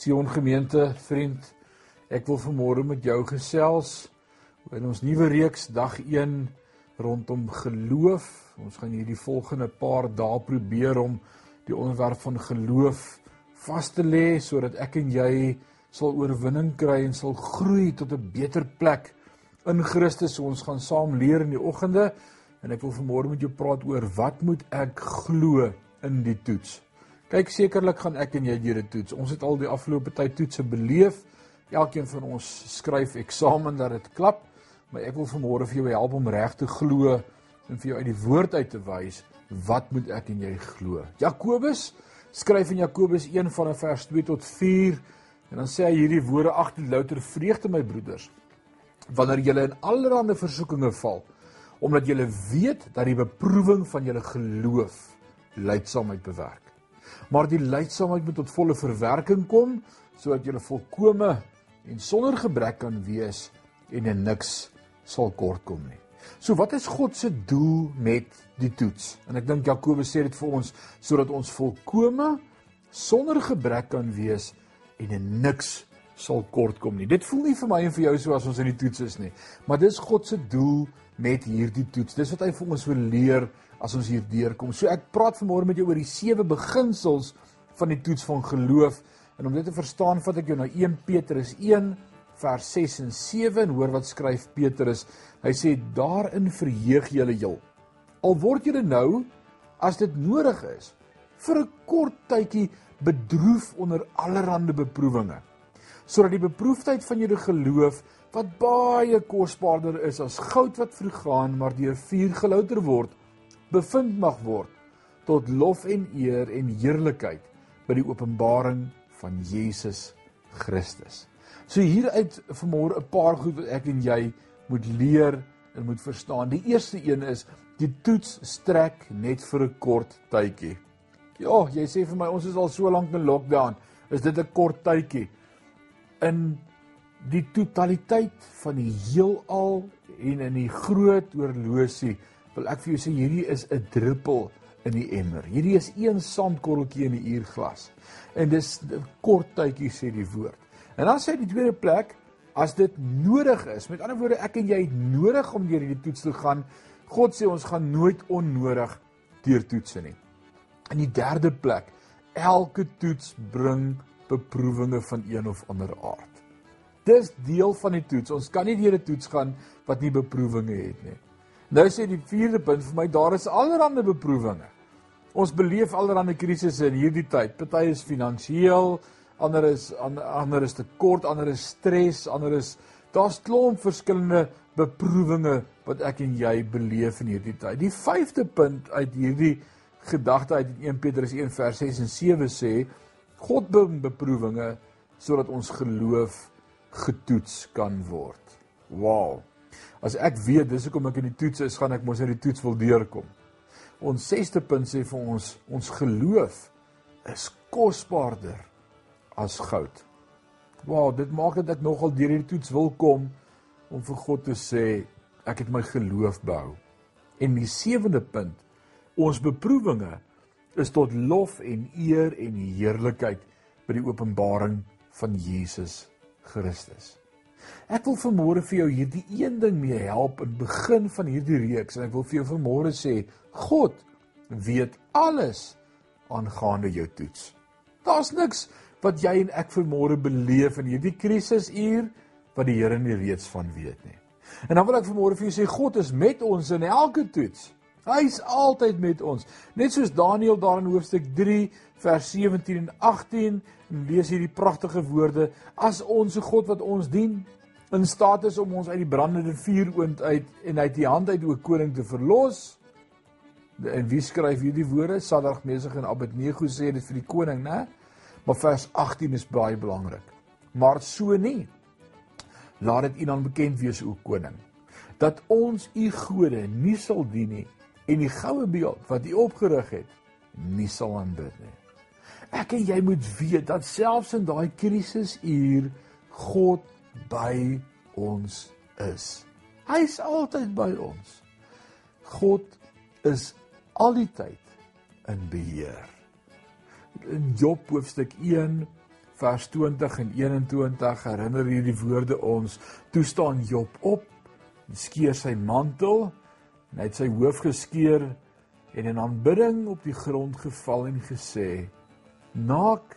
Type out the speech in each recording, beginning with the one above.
Sion gemeente, vriend, ek wil vanmôre met jou gesels in ons nuwe reeks dag 1 rondom geloof. Ons gaan hierdie volgende paar dae probeer om die onderwerp van geloof vas te lê sodat ek en jy sal oorwinning kry en sal groei tot 'n beter plek in Christus. Ons gaan saam leer in die oggende en ek wil vanmôre met jou praat oor wat moet ek glo in die toets. Kyk, sekerlik gaan ek en jy hierdie toets. Ons het al die afgelope tyd toetse beleef. Elkeen van ons skryf eksamen dat dit klap, maar ek wil vanmôre vir jou help om reg te glo en vir jou uit die woord uit te wys wat moet ek en jy glo. Jakobus skryf in Jakobus 1 van vers 2 tot 4 en dan sê hy hierdie woorde agter louter vreugde my broeders wanneer julle in allerlei versoekinge val omdat julle weet dat die beproewing van julle geloof leidsaamheid bewerk maar die lydsaamheid moet tot volle verwerking kom sodat jy volkome en sonder gebrek kan wees en in niks sal kortkom nie. So wat is God se doel met die toets? En ek dink Jakobus sê dit vir ons sodat ons volkome sonder gebrek kan wees en in niks sal kortkom nie. Dit voel nie vir my en vir jou so as ons in die toets is nie, maar dis God se doel met hierdie toets. Dis wat hy vir ons wil leer as ons hier deurkom. So ek praat vanmôre met jou oor die sewe beginsels van die toets van geloof en om dit te verstaan, vat ek jou na 1 Petrus 1 vers 6 en 7 en hoor wat skryf Petrus. Hy sê daarin verheug julle heel. Al word julle nou as dit nodig is vir 'n kort tydjie bedroef onder allerlei beproewinge sodat die beproefdheid van julle geloof wat baie kosbaarder is as goud wat vergaan maar deur vuur gelouter word bevind mag word tot lof en eer en heerlikheid by die openbaring van Jesus Christus. So hieruit vanmôre 'n paar goed wat ek en jy moet leer en moet verstaan. Die eerste een is die toets strek net vir 'n kort tydjie. Ja, jy sê vir my ons is al so lank in lockdown. Is dit 'n kort tydjie? In die totaliteit van die heelal en in die groot oorlosie wil ek vir jou sê hierdie is 'n druppel in die emmer. Hierdie is een sandkorreltjie in die uurglas. En dis kort tydjie sê die woord. En dan sê die tweede plek as dit nodig is. Met ander woorde, ek en jy het nodig om deur hierdie toets te gaan. God sê ons gaan nooit onnodig deur toetse nie. In die derde plek, elke toets bring beproewinge van een of ander aard. Dis deel van die toets. Ons kan nie deur 'n toets gaan wat nie beproewinge het nie. Nou sê die vierde punt vir my daar is allerlei beproewinge. Ons beleef allerlei krisisse in hierdie tyd. Party is finansiëel, ander is ander is tekort, ander is stres, ander is daar's klomp verskillende beproewinge wat ek en jy beleef in hierdie tyd. Die vyfde punt uit hierdie gedagte uit 1 Petrus 1 vers 6 en 7 sê God bring beproewinge sodat ons geloof getoets kan word. Wow. As ek weet dis hoekom ek in die toets is, gaan ek mos in die toets wil deurkom. Ons sesde punt sê vir ons, ons geloof is kosbaarder as goud. Wow, dit maak dat ek nogal deur hierdie toets wil kom om vir God te sê ek het my geloof behou. En die sewende punt, ons beproewinge is tot lof en eer en heerlikheid by die openbaring van Jesus Christus. Ek wil vanmôre vir jou hierdie een ding mee help in begin van hierdie reeks en ek wil vir jou vanmôre sê God weet alles aangaande jou toets. Daar's niks wat jy en ek vanmôre beleef in hierdie krisisuur wat die Here nie reeds van weet nie. En dan wil ek vanmôre vir jou sê God is met ons in elke toets. Hy's altyd met ons. Net soos Daniël daar in hoofstuk 3 vers 17 en 18 en lees hierdie pragtige woorde: As ons God wat ons dien in staat is om ons uit die brandende vuuroond uit en uit die hand uit o koning te verlos. En wie skryf hierdie woorde? Sadrag, Mesig en Abednego sê dit vir die koning, né? Maar vers 18 is baie belangrik. Maar so nie. Laat dit u dan bekend wees o koning dat ons u gode nie sal dien nie en die goue beeld wat hy opgerig het nie sal aanbid nie. Ek en jy moet weet dat selfs in daai krisisuur God by ons is. Hy's altyd by ons. God is al die tyd in beheer. In Job hoofstuk 1 vers 20 en 21 herinner hierdie woorde ons. Toe staan Job op, skeer sy mantel en hy het sy hoof geskeer en in aanbidding op die grond geval en gesê: "Naak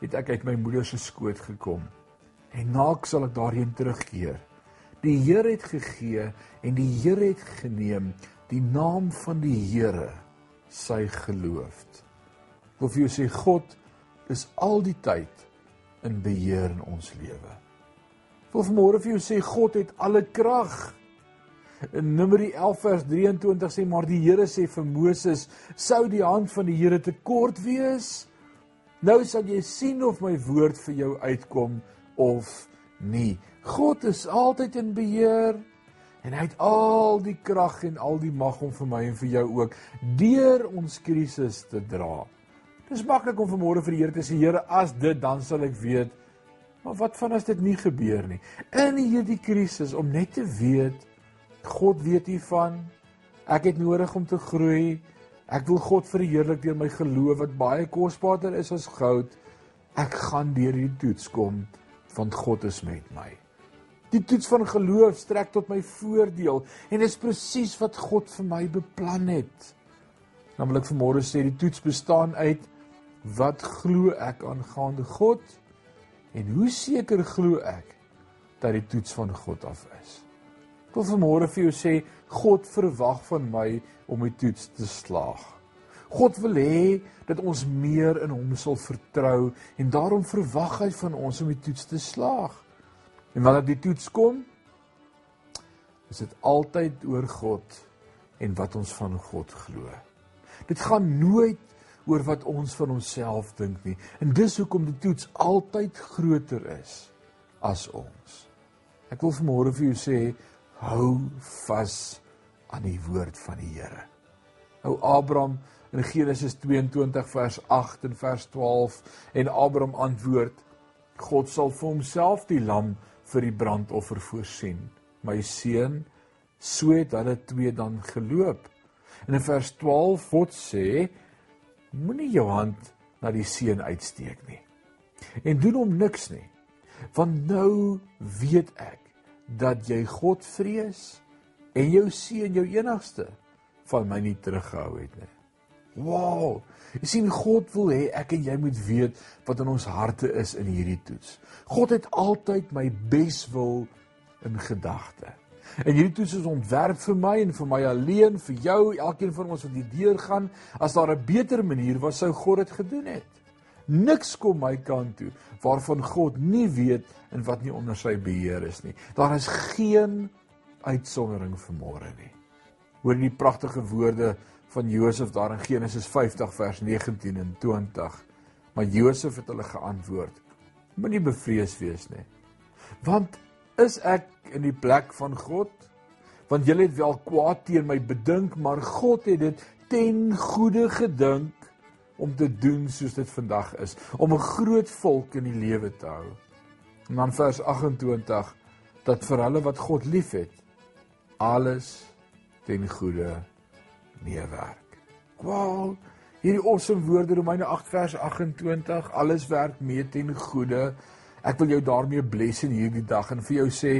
het ek uit my moeder se skoot gekom en naak sal ek daarheen terugkeer." Die Here het gegee en die Here het geneem die naam van die Here sy geloof. Of jy sê God is al die tyd in beheer in ons lewe. Of môre vir jou sê God het alle krag. In Numeri 11 vers 23 sê maar die Here sê vir Moses sou die hand van die Here te kort wees. Nou sal jy sien of my woord vir jou uitkom of nie. God is altyd in beheer en hy het al die krag en al die mag om vir my en vir jou ook deur ons krisis te dra. Dis maklik om vanmôre vir die Here te sê Here, as dit dan sal ek weet. Maar wat van as dit nie gebeur nie? In hierdie krisis om net te weet God weet hiervan. Ek het nodig om te groei. Ek wil God verheerlik deur my geloof wat baie kosbaarder is as goud. Ek gaan deur hierdie toets kom want God is met my. Die toets van geloof strek tot my voordeel en dis presies wat God vir my beplan het. Dan wil ek vanmôre sê die toets bestaan uit wat glo ek aangaande God en hoe seker glo ek dat die toets van God af is. Ek wil vanmôre vir jou sê God verwag van my om die toets te slaag. God wil hê dat ons meer in hom sal vertrou en daarom verwag hy van ons om die toets te slaag. En wanneer die toets kom, is dit altyd oor God en wat ons van God glo. Dit gaan nooit oor wat ons van onsself dink nie. En dis hoekom die toets altyd groter is as ons. Ek wil vanmôre vir jou sê, hou vas aan die woord van die Here. Ou Abraham in Genesis 22 vers 8 en vers 12 en Abraham antwoord: God sal vir homself die lam vir die brandoffer voorsien. My seun, so het hulle twee dan geloop. En in vers 12 God sê, moenie jou hand na die seun uitsteek nie. En doen hom niks nie. Want nou weet ek dat jy God vrees en jou seun jou enigste van my nie teruggehou het nie. Wow! Jy sien God wil hê ek en jy moet weet wat in ons harte is in hierdie toets. God het altyd my beswil in gedagte. En hierdie toets is ontwerp vir my en vir my alleen, vir jou, elkeen van ons wat hier deur gaan. As daar 'n beter manier was, sou God dit gedoen het. Niks kom my kant toe waarvan God nie weet en wat nie onder sy beheer is nie. Daar is geen uitsondering vir môre nie. Hoor die pragtige woorde van Josef daar in Genesis 50 vers 19 en 20. Maar Josef het hulle geantwoord: Moenie bevrees wees nie. Want is ek in die plek van God? Want julle het wel kwaad teen my bedink, maar God het dit ten goeie gedink om te doen soos dit vandag is, om 'n groot volk in die lewe te hou. En dan vers 28 dat vir hulle wat God liefhet, alles ten goeie meewerk. Wow, hierdie awesome woorde Romeine 8 vers 28, alles werk mee ten goeie. Ek wil jou daarmee bless in hierdie dag en vir jou sê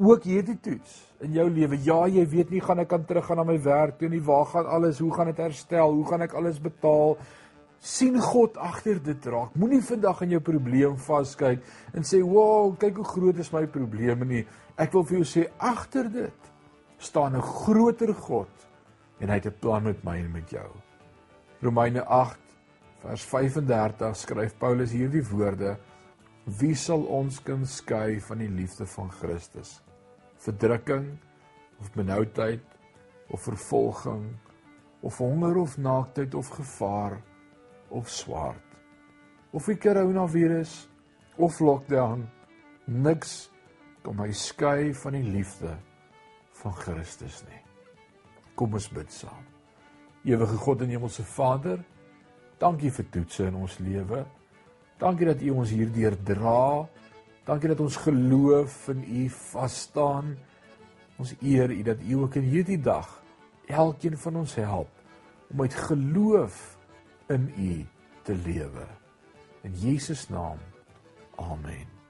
ook hierdie toets in jou lewe. Ja, jy weet nie gaan ek kan teruggaan na my werk toe nie. Waar gaan alles? Hoe gaan dit herstel? Hoe gaan ek alles betaal? Sien God agter dit raak. Moenie vandag in jou probleem vaskyk en sê, "Wow, kyk hoe groot is my probleme nie." Ek wil vir jou sê agter dit staan 'n groter God en hy het 'n plan met my en met jou. Romeine 8 vers 35 skryf Paulus hierdie woorde: Wie sal ons kan skei van die liefde van Christus? Verdrukking of benoudheid of vervolging of honger of naaktheid of gevaar of swaard of die koronavirus of lockdown niks kom my skei van die liefde van Christus nie. Kom ons bid saam. Ewige God en Hemelse Vader, dankie vir toetse in ons lewe. Dankie dat U ons hierdeur dra. Dankie dat ons geloof in U vas staan. Ons eer U dat U ook in hierdie dag elkeen van ons help om uit geloof in U te lewe. In Jesus naam. Amen.